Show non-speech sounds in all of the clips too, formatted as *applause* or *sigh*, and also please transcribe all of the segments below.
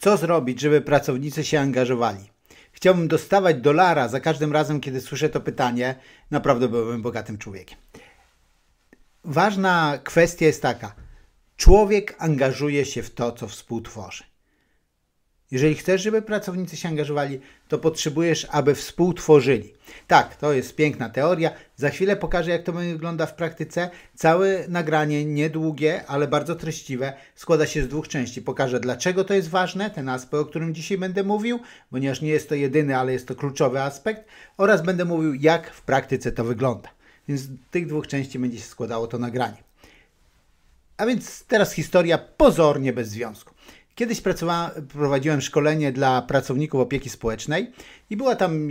Co zrobić, żeby pracownicy się angażowali? Chciałbym dostawać dolara za każdym razem, kiedy słyszę to pytanie. Naprawdę byłbym bogatym człowiekiem. Ważna kwestia jest taka. Człowiek angażuje się w to, co współtworzy. Jeżeli chcesz, żeby pracownicy się angażowali, to potrzebujesz, aby współtworzyli. Tak, to jest piękna teoria. Za chwilę pokażę, jak to wygląda w praktyce. Całe nagranie, niedługie, ale bardzo treściwe, składa się z dwóch części. Pokażę, dlaczego to jest ważne, ten aspekt, o którym dzisiaj będę mówił, ponieważ nie jest to jedyny, ale jest to kluczowy aspekt, oraz będę mówił, jak w praktyce to wygląda. Więc z tych dwóch części będzie się składało to nagranie. A więc teraz historia pozornie bez związku. Kiedyś prowadziłem szkolenie dla pracowników opieki społecznej i była tam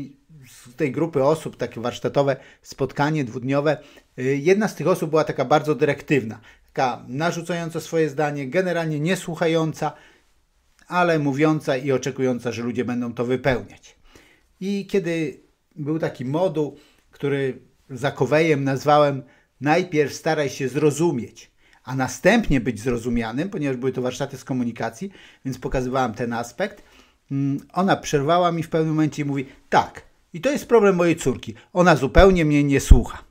z tej grupy osób, takie warsztatowe spotkanie dwudniowe. Y, jedna z tych osób była taka bardzo dyrektywna, taka narzucająca swoje zdanie, generalnie niesłuchająca, ale mówiąca i oczekująca, że ludzie będą to wypełniać. I kiedy był taki moduł, który zakowejem nazwałem najpierw staraj się zrozumieć, a następnie być zrozumianym, ponieważ były to warsztaty z komunikacji, więc pokazywałam ten aspekt. Mm, ona przerwała mi w pewnym momencie i mówi: Tak, i to jest problem mojej córki. Ona zupełnie mnie nie słucha.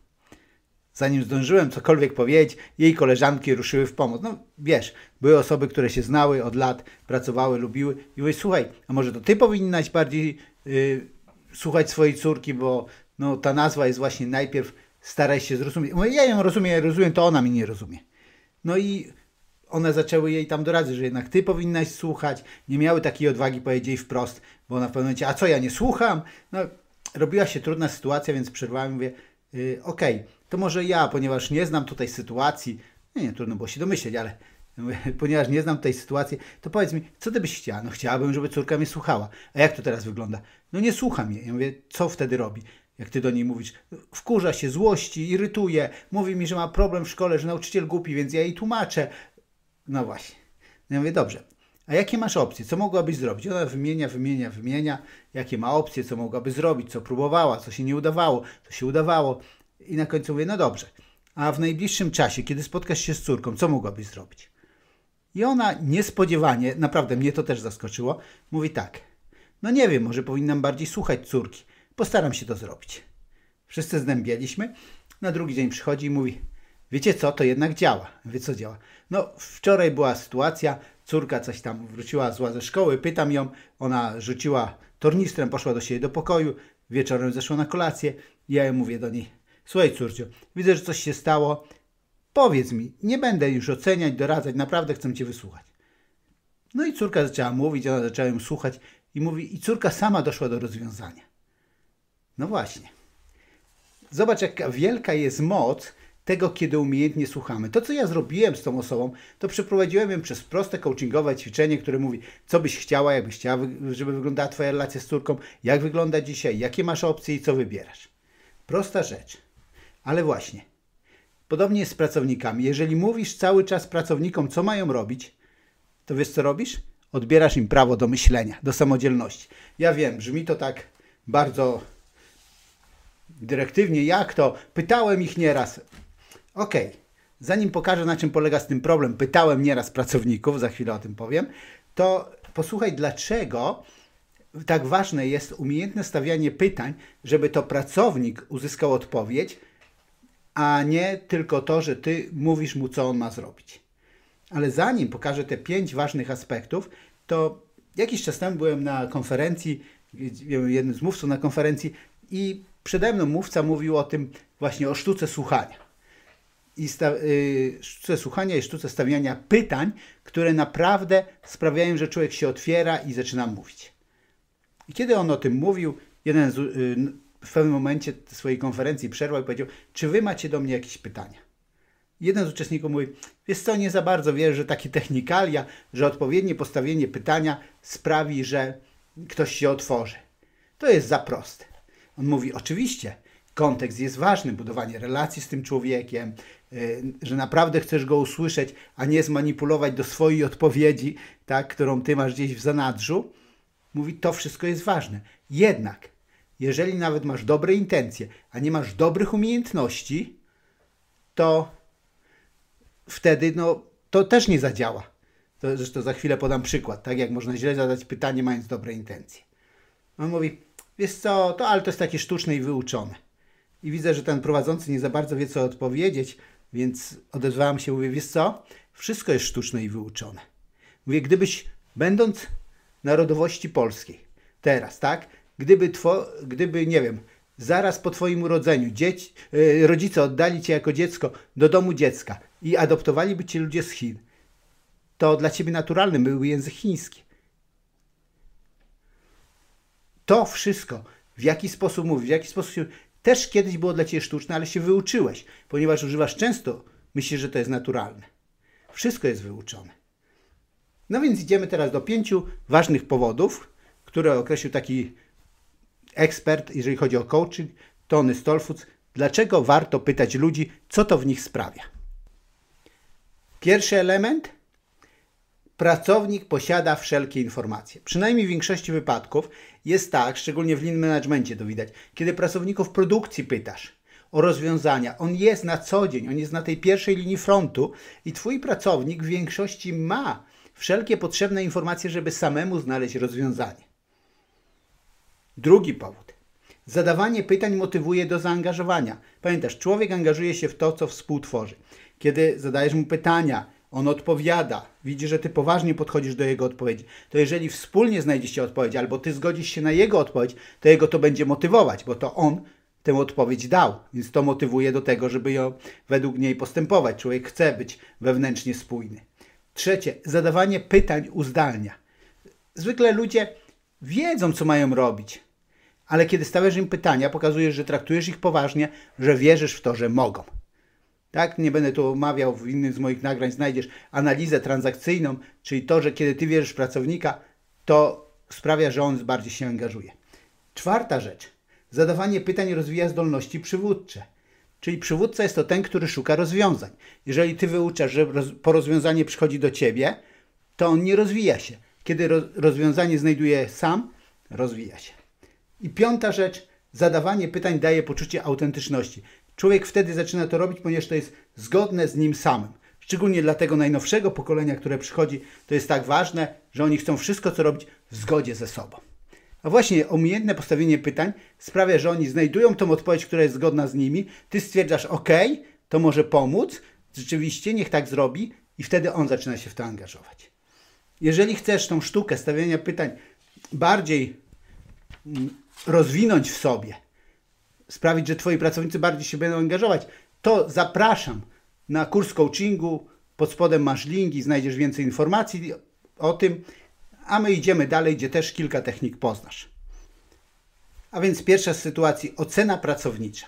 Zanim zdążyłem cokolwiek powiedzieć, jej koleżanki ruszyły w pomoc. No wiesz, były osoby, które się znały od lat, pracowały, lubiły i mówię, słuchaj, a może to ty powinnaś bardziej yy, słuchać swojej córki, bo no, ta nazwa jest właśnie najpierw staraj się zrozumieć. Mówię, ja ją rozumiem, ja rozumiem, to ona mnie nie rozumie. No i one zaczęły jej tam doradzać, że jednak ty powinnaś słuchać. Nie miały takiej odwagi powiedzieć jej wprost, bo ona w pewnym momencie, a co ja nie słucham? No, robiła się trudna sytuacja, więc przerwałem i mówię, yy, okej, okay, to może ja, ponieważ nie znam tutaj sytuacji, nie, nie, trudno było się domyśleć, ale *laughs* ponieważ nie znam tutaj sytuacji, to powiedz mi, co ty byś chciała? No chciałabym, żeby córka mnie słuchała. A jak to teraz wygląda? No nie słucha mnie. Ja mówię, co wtedy robi? Jak ty do niej mówisz, wkurza się, złości, irytuje, mówi mi, że ma problem w szkole, że nauczyciel głupi, więc ja jej tłumaczę. No właśnie. No ja mówię, dobrze, a jakie masz opcje? Co mogłabyś zrobić? Ona wymienia, wymienia, wymienia, jakie ma opcje, co mogłaby zrobić, co próbowała, co się nie udawało, co się udawało. I na końcu mówię, no dobrze, a w najbliższym czasie, kiedy spotkasz się z córką, co mogłabyś zrobić? I ona niespodziewanie, naprawdę mnie to też zaskoczyło, mówi tak, no nie wiem, może powinnam bardziej słuchać córki. Postaram się to zrobić. Wszyscy zdębialiśmy. Na drugi dzień przychodzi i mówi, wiecie co, to jednak działa. Wie co działa? No, wczoraj była sytuacja, córka coś tam wróciła zła ze szkoły, pytam ją, ona rzuciła tornistrem, poszła do siebie do pokoju, wieczorem zeszła na kolację, ja jej mówię do niej, słuchaj córcio, widzę, że coś się stało, powiedz mi, nie będę już oceniać, doradzać, naprawdę chcę Cię wysłuchać. No i córka zaczęła mówić, ona zaczęła ją słuchać i mówi, i córka sama doszła do rozwiązania. No właśnie. Zobacz, jaka wielka jest moc tego, kiedy umiejętnie słuchamy. To, co ja zrobiłem z tą osobą, to przeprowadziłem ją przez proste coachingowe ćwiczenie, które mówi, co byś chciała, jakbyś chciała, żeby wyglądała Twoja relacja z córką, jak wygląda dzisiaj, jakie masz opcje i co wybierasz. Prosta rzecz. Ale właśnie, podobnie jest z pracownikami. Jeżeli mówisz cały czas pracownikom, co mają robić, to wiesz, co robisz? Odbierasz im prawo do myślenia, do samodzielności. Ja wiem, brzmi to tak bardzo dyrektywnie, jak to? Pytałem ich nieraz. Okej, okay. zanim pokażę, na czym polega z tym problem, pytałem nieraz pracowników, za chwilę o tym powiem, to posłuchaj, dlaczego tak ważne jest umiejętne stawianie pytań, żeby to pracownik uzyskał odpowiedź, a nie tylko to, że ty mówisz mu, co on ma zrobić. Ale zanim pokażę te pięć ważnych aspektów, to jakiś czas temu byłem na konferencji, jednym z mówców na konferencji i przede mną mówca mówił o tym właśnie o sztuce słuchania. I sta, y, sztuce słuchania i sztuce stawiania pytań, które naprawdę sprawiają, że człowiek się otwiera i zaczyna mówić. I kiedy on o tym mówił, jeden z, y, w pewnym momencie swojej konferencji przerwał i powiedział, czy wy macie do mnie jakieś pytania? Jeden z uczestników mówi, wiesz co, nie za bardzo wiesz, że takie technikalia, że odpowiednie postawienie pytania sprawi, że ktoś się otworzy. To jest za proste. On mówi, oczywiście, kontekst jest ważny, budowanie relacji z tym człowiekiem, y, że naprawdę chcesz go usłyszeć, a nie zmanipulować do swojej odpowiedzi, tak, którą ty masz gdzieś w zanadrzu. Mówi, to wszystko jest ważne. Jednak, jeżeli nawet masz dobre intencje, a nie masz dobrych umiejętności, to wtedy no, to też nie zadziała. To, zresztą za chwilę podam przykład, tak jak można źle zadać pytanie, mając dobre intencje. On mówi, wiesz co, to ale to jest takie sztuczne i wyuczone. I widzę, że ten prowadzący nie za bardzo wie, co odpowiedzieć, więc odezwałam się, mówię, wiesz co, wszystko jest sztuczne i wyuczone. Mówię, gdybyś, będąc narodowości polskiej, teraz, tak, gdyby, two, gdyby nie wiem, zaraz po Twoim urodzeniu dzieci, yy, rodzice oddali Cię jako dziecko do domu dziecka i adoptowaliby Cię ludzie z Chin, to dla Ciebie naturalnym byłby język chiński. To wszystko, w jaki sposób mówisz, w jaki sposób się... Też kiedyś było dla Ciebie sztuczne, ale się wyuczyłeś, ponieważ używasz często, myślisz, że to jest naturalne. Wszystko jest wyuczone. No więc idziemy teraz do pięciu ważnych powodów, które określił taki ekspert, jeżeli chodzi o coaching, Tony Stolfuc, dlaczego warto pytać ludzi, co to w nich sprawia. Pierwszy element. Pracownik posiada wszelkie informacje. Przynajmniej w większości wypadków jest tak, szczególnie w lean managementie to widać, kiedy pracowników produkcji pytasz o rozwiązania, on jest na co dzień, on jest na tej pierwszej linii frontu i twój pracownik w większości ma wszelkie potrzebne informacje, żeby samemu znaleźć rozwiązanie. Drugi powód. Zadawanie pytań motywuje do zaangażowania. Pamiętasz, człowiek angażuje się w to, co współtworzy. Kiedy zadajesz mu pytania, on odpowiada, widzi, że ty poważnie podchodzisz do jego odpowiedzi, to jeżeli wspólnie znajdziecie odpowiedź, albo ty zgodzisz się na jego odpowiedź, to jego to będzie motywować, bo to on tę odpowiedź dał, więc to motywuje do tego, żeby ją według niej postępować. Człowiek chce być wewnętrznie spójny. Trzecie, zadawanie pytań uzdalnia. Zwykle ludzie wiedzą, co mają robić, ale kiedy stawiasz im pytania, pokazujesz, że traktujesz ich poważnie, że wierzysz w to, że mogą. Tak, nie będę tu omawiał, w innym z moich nagrań znajdziesz analizę transakcyjną, czyli to, że kiedy ty wierzysz pracownika, to sprawia, że on bardziej się angażuje. Czwarta rzecz. Zadawanie pytań rozwija zdolności przywódcze. Czyli przywódca jest to ten, który szuka rozwiązań. Jeżeli ty wyuczasz, że po rozwiązanie przychodzi do ciebie, to on nie rozwija się. Kiedy rozwiązanie znajduje sam, rozwija się. I piąta rzecz, zadawanie pytań daje poczucie autentyczności. Człowiek wtedy zaczyna to robić, ponieważ to jest zgodne z nim samym. Szczególnie dla tego najnowszego pokolenia, które przychodzi, to jest tak ważne, że oni chcą wszystko, co robić w zgodzie ze sobą. A właśnie umiejętne postawienie pytań sprawia, że oni znajdują tą odpowiedź, która jest zgodna z nimi. Ty stwierdzasz, OK, to może pomóc, rzeczywiście, niech tak zrobi, i wtedy on zaczyna się w to angażować. Jeżeli chcesz tą sztukę stawiania pytań bardziej mm, rozwinąć w sobie, sprawić, że Twoi pracownicy bardziej się będą angażować, to zapraszam na kurs coachingu. Pod spodem masz linki, znajdziesz więcej informacji o tym, a my idziemy dalej, gdzie też kilka technik poznasz. A więc pierwsza z sytuacji ocena pracownicza.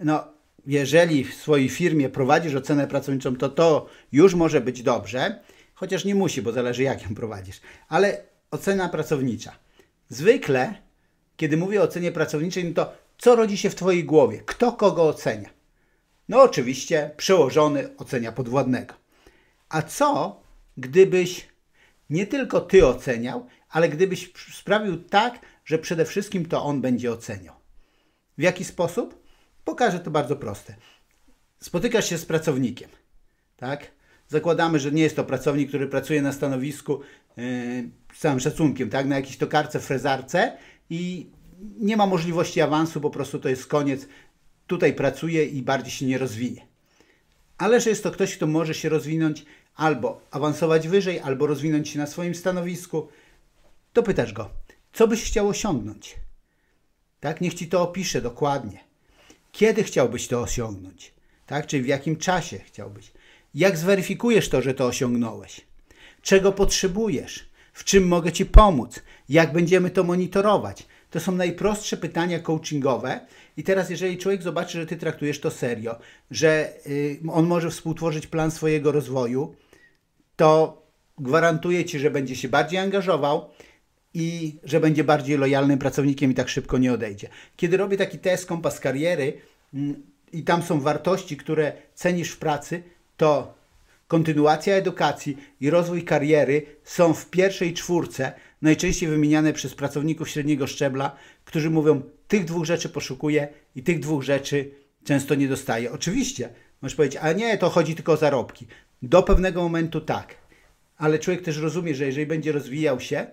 No, jeżeli w swojej firmie prowadzisz ocenę pracowniczą, to to już może być dobrze, chociaż nie musi, bo zależy jak ją prowadzisz. Ale ocena pracownicza. Zwykle, kiedy mówię o ocenie pracowniczej, no to co rodzi się w Twojej głowie? Kto kogo ocenia? No oczywiście przełożony ocenia podwładnego. A co, gdybyś nie tylko Ty oceniał, ale gdybyś sprawił tak, że przede wszystkim to on będzie oceniał? W jaki sposób? Pokażę to bardzo proste. Spotykasz się z pracownikiem, tak? Zakładamy, że nie jest to pracownik, który pracuje na stanowisku yy, z całym szacunkiem, tak? Na jakiejś tokarce, frezarce i nie ma możliwości awansu, po prostu to jest koniec. Tutaj pracuje i bardziej się nie rozwinie. Ale że jest to ktoś, kto może się rozwinąć albo awansować wyżej, albo rozwinąć się na swoim stanowisku, to pytasz go, co byś chciał osiągnąć? Tak, niech ci to opisze dokładnie. Kiedy chciałbyś to osiągnąć? Tak, czyli w jakim czasie chciałbyś? Jak zweryfikujesz to, że to osiągnąłeś? Czego potrzebujesz? W czym mogę ci pomóc? Jak będziemy to monitorować? To są najprostsze pytania coachingowe. I teraz, jeżeli człowiek zobaczy, że ty traktujesz to serio, że y, on może współtworzyć plan swojego rozwoju, to gwarantuję ci, że będzie się bardziej angażował i że będzie bardziej lojalnym pracownikiem i tak szybko nie odejdzie. Kiedy robię taki test kompas kariery mm, i tam są wartości, które cenisz w pracy, to kontynuacja edukacji i rozwój kariery są w pierwszej czwórce, najczęściej wymieniane przez pracowników średniego szczebla, którzy mówią, tych dwóch rzeczy poszukuję i tych dwóch rzeczy często nie dostaję. Oczywiście, możesz powiedzieć, a nie, to chodzi tylko o zarobki. Do pewnego momentu tak. ale człowiek też rozumie, że jeżeli będzie rozwijał się,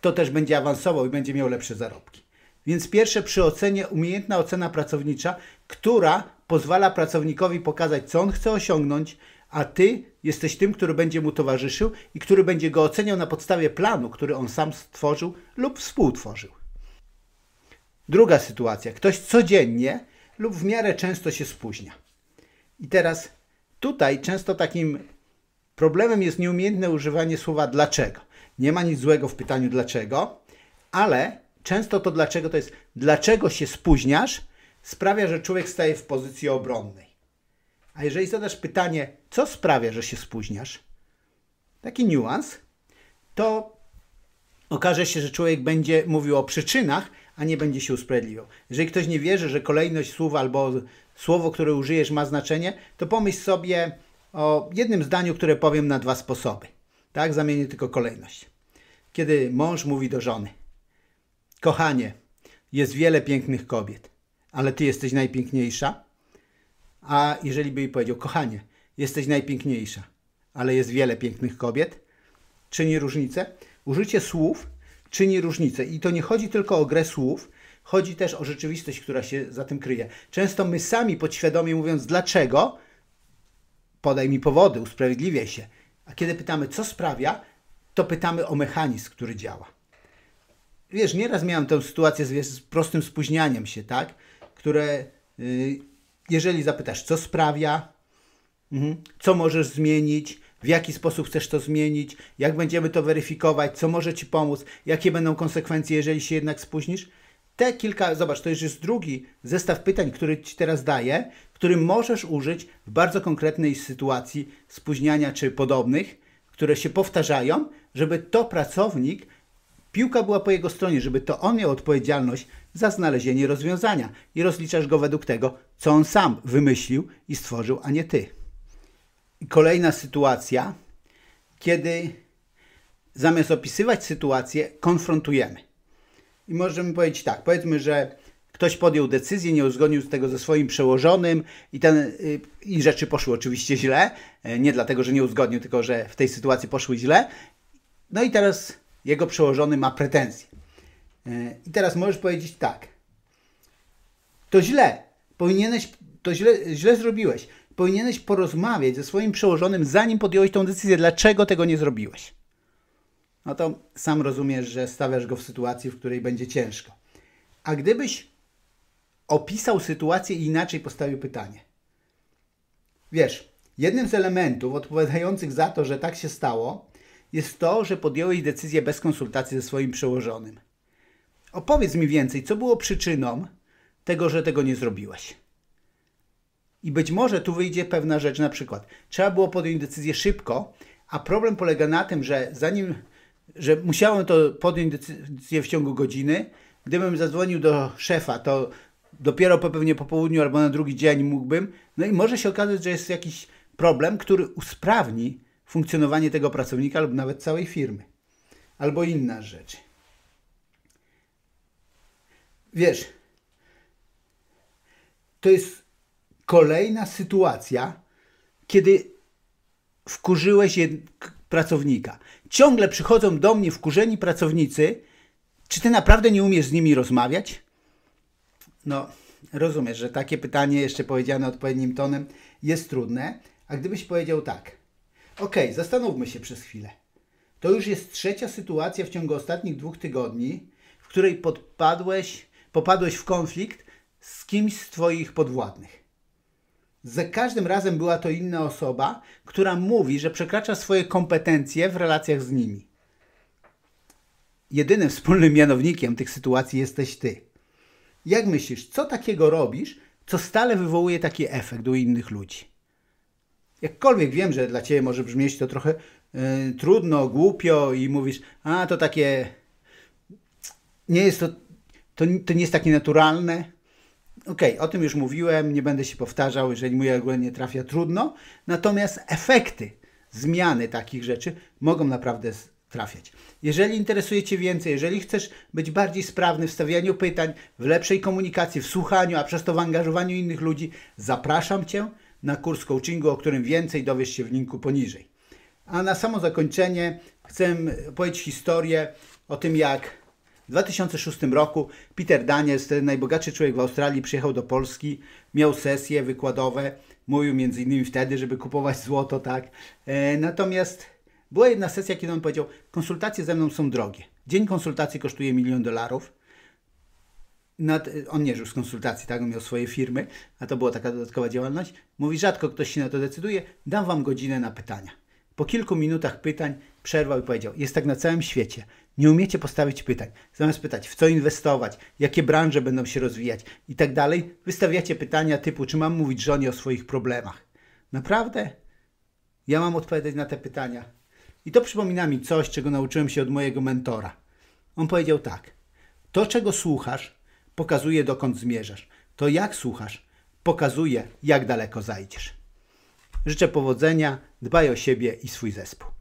to też będzie awansował i będzie miał lepsze zarobki. Więc pierwsze przy ocenie umiejętna ocena pracownicza, która pozwala pracownikowi pokazać, co on chce osiągnąć, a ty jesteś tym, który będzie mu towarzyszył i który będzie go oceniał na podstawie planu, który on sam stworzył lub współtworzył. Druga sytuacja. Ktoś codziennie lub w miarę często się spóźnia. I teraz tutaj często takim problemem jest nieumiejętne używanie słowa dlaczego. Nie ma nic złego w pytaniu dlaczego, ale często to dlaczego to jest dlaczego się spóźniasz sprawia, że człowiek staje w pozycji obronnej. A jeżeli zadasz pytanie, co sprawia, że się spóźniasz, taki niuans, to okaże się, że człowiek będzie mówił o przyczynach, a nie będzie się usprawiedliwiał. Jeżeli ktoś nie wierzy, że kolejność słów albo słowo, które użyjesz ma znaczenie, to pomyśl sobie o jednym zdaniu, które powiem na dwa sposoby. Tak, zamienię tylko kolejność. Kiedy mąż mówi do żony: Kochanie, jest wiele pięknych kobiet, ale ty jesteś najpiękniejsza. A jeżeli by jej powiedział: Kochanie, jesteś najpiękniejsza, ale jest wiele pięknych kobiet, czyni różnicę? Użycie słów czyni różnicę. I to nie chodzi tylko o grę słów, chodzi też o rzeczywistość, która się za tym kryje. Często my sami podświadomie mówiąc dlaczego, podaj mi powody, usprawiedliwiaj się. A kiedy pytamy, co sprawia, to pytamy o mechanizm, który działa. Wiesz, nieraz miałem tę sytuację z, z prostym spóźnianiem się, tak? Które, yy, jeżeli zapytasz, co sprawia, yy, co możesz zmienić, w jaki sposób chcesz to zmienić, jak będziemy to weryfikować, co może Ci pomóc, jakie będą konsekwencje, jeżeli się jednak spóźnisz. Te kilka, zobacz, to już jest drugi zestaw pytań, który Ci teraz daję, który możesz użyć w bardzo konkretnej sytuacji spóźniania czy podobnych, które się powtarzają, żeby to pracownik, piłka była po jego stronie, żeby to on miał odpowiedzialność za znalezienie rozwiązania i rozliczasz go według tego, co on sam wymyślił i stworzył, a nie ty. I kolejna sytuacja, kiedy zamiast opisywać sytuację, konfrontujemy. I możemy powiedzieć tak, powiedzmy, że ktoś podjął decyzję, nie uzgodnił tego ze swoim przełożonym i, ten, y, i rzeczy poszły oczywiście źle. E, nie dlatego, że nie uzgodnił, tylko że w tej sytuacji poszły źle. No i teraz jego przełożony ma pretensje. E, I teraz możesz powiedzieć tak. To źle. Powinieneś, to źle, źle zrobiłeś. Powinieneś porozmawiać ze swoim przełożonym, zanim podjąłeś tą decyzję, dlaczego tego nie zrobiłeś. No to sam rozumiesz, że stawiasz go w sytuacji, w której będzie ciężko. A gdybyś opisał sytuację i inaczej postawił pytanie. Wiesz, jednym z elementów odpowiadających za to, że tak się stało, jest to, że podjąłeś decyzję bez konsultacji ze swoim przełożonym. Opowiedz mi więcej, co było przyczyną tego, że tego nie zrobiłeś. I być może tu wyjdzie pewna rzecz, na przykład trzeba było podjąć decyzję szybko, a problem polega na tym, że zanim, że musiałem to podjąć decyzję w ciągu godziny, gdybym zadzwonił do szefa, to dopiero pewnie po południu albo na drugi dzień mógłbym. No i może się okazać, że jest jakiś problem, który usprawni funkcjonowanie tego pracownika lub nawet całej firmy. Albo inna rzecz. Wiesz, to jest kolejna sytuacja, kiedy wkurzyłeś pracownika. Ciągle przychodzą do mnie wkurzeni pracownicy. Czy ty naprawdę nie umiesz z nimi rozmawiać? No, rozumiesz, że takie pytanie, jeszcze powiedziane odpowiednim tonem, jest trudne. A gdybyś powiedział tak, ok, zastanówmy się przez chwilę. To już jest trzecia sytuacja w ciągu ostatnich dwóch tygodni, w której podpadłeś, popadłeś w konflikt z kimś z Twoich podwładnych. Za każdym razem była to inna osoba, która mówi, że przekracza swoje kompetencje w relacjach z nimi. Jedynym wspólnym mianownikiem tych sytuacji jesteś Ty. Jak myślisz, co takiego robisz, co stale wywołuje taki efekt u innych ludzi? Jakkolwiek wiem, że dla Ciebie może brzmieć to trochę y, trudno, głupio i mówisz, a to takie, nie jest to, to, to nie jest takie naturalne. Okej, okay, o tym już mówiłem, nie będę się powtarzał, jeżeli mój argument nie trafia, trudno. Natomiast efekty zmiany takich rzeczy mogą naprawdę trafiać. Jeżeli interesuje Cię więcej, jeżeli chcesz być bardziej sprawny w stawianiu pytań, w lepszej komunikacji, w słuchaniu, a przez to w angażowaniu innych ludzi, zapraszam Cię na kurs coachingu, o którym więcej dowiesz się w linku poniżej. A na samo zakończenie chcę powiedzieć historię o tym, jak w 2006 roku Peter Daniels, ten najbogatszy człowiek w Australii, przyjechał do Polski, miał sesje wykładowe, mówił między innymi wtedy, żeby kupować złoto, tak. E, natomiast była jedna sesja, kiedy on powiedział, konsultacje ze mną są drogie. Dzień konsultacji kosztuje milion dolarów. Nad, on nie żył z konsultacji, tak? On miał swoje firmy, a to była taka dodatkowa działalność. Mówi, rzadko ktoś się na to decyduje, dam wam godzinę na pytania. Po kilku minutach pytań przerwał i powiedział: Jest tak na całym świecie. Nie umiecie postawić pytań. Zamiast pytać, w co inwestować, jakie branże będą się rozwijać i tak dalej, wystawiacie pytania typu: Czy mam mówić żonie o swoich problemach? Naprawdę? Ja mam odpowiadać na te pytania. I to przypomina mi coś, czego nauczyłem się od mojego mentora. On powiedział tak: To, czego słuchasz, pokazuje dokąd zmierzasz. To, jak słuchasz, pokazuje, jak daleko zajdziesz. Życzę powodzenia, dbaj o siebie i swój zespół.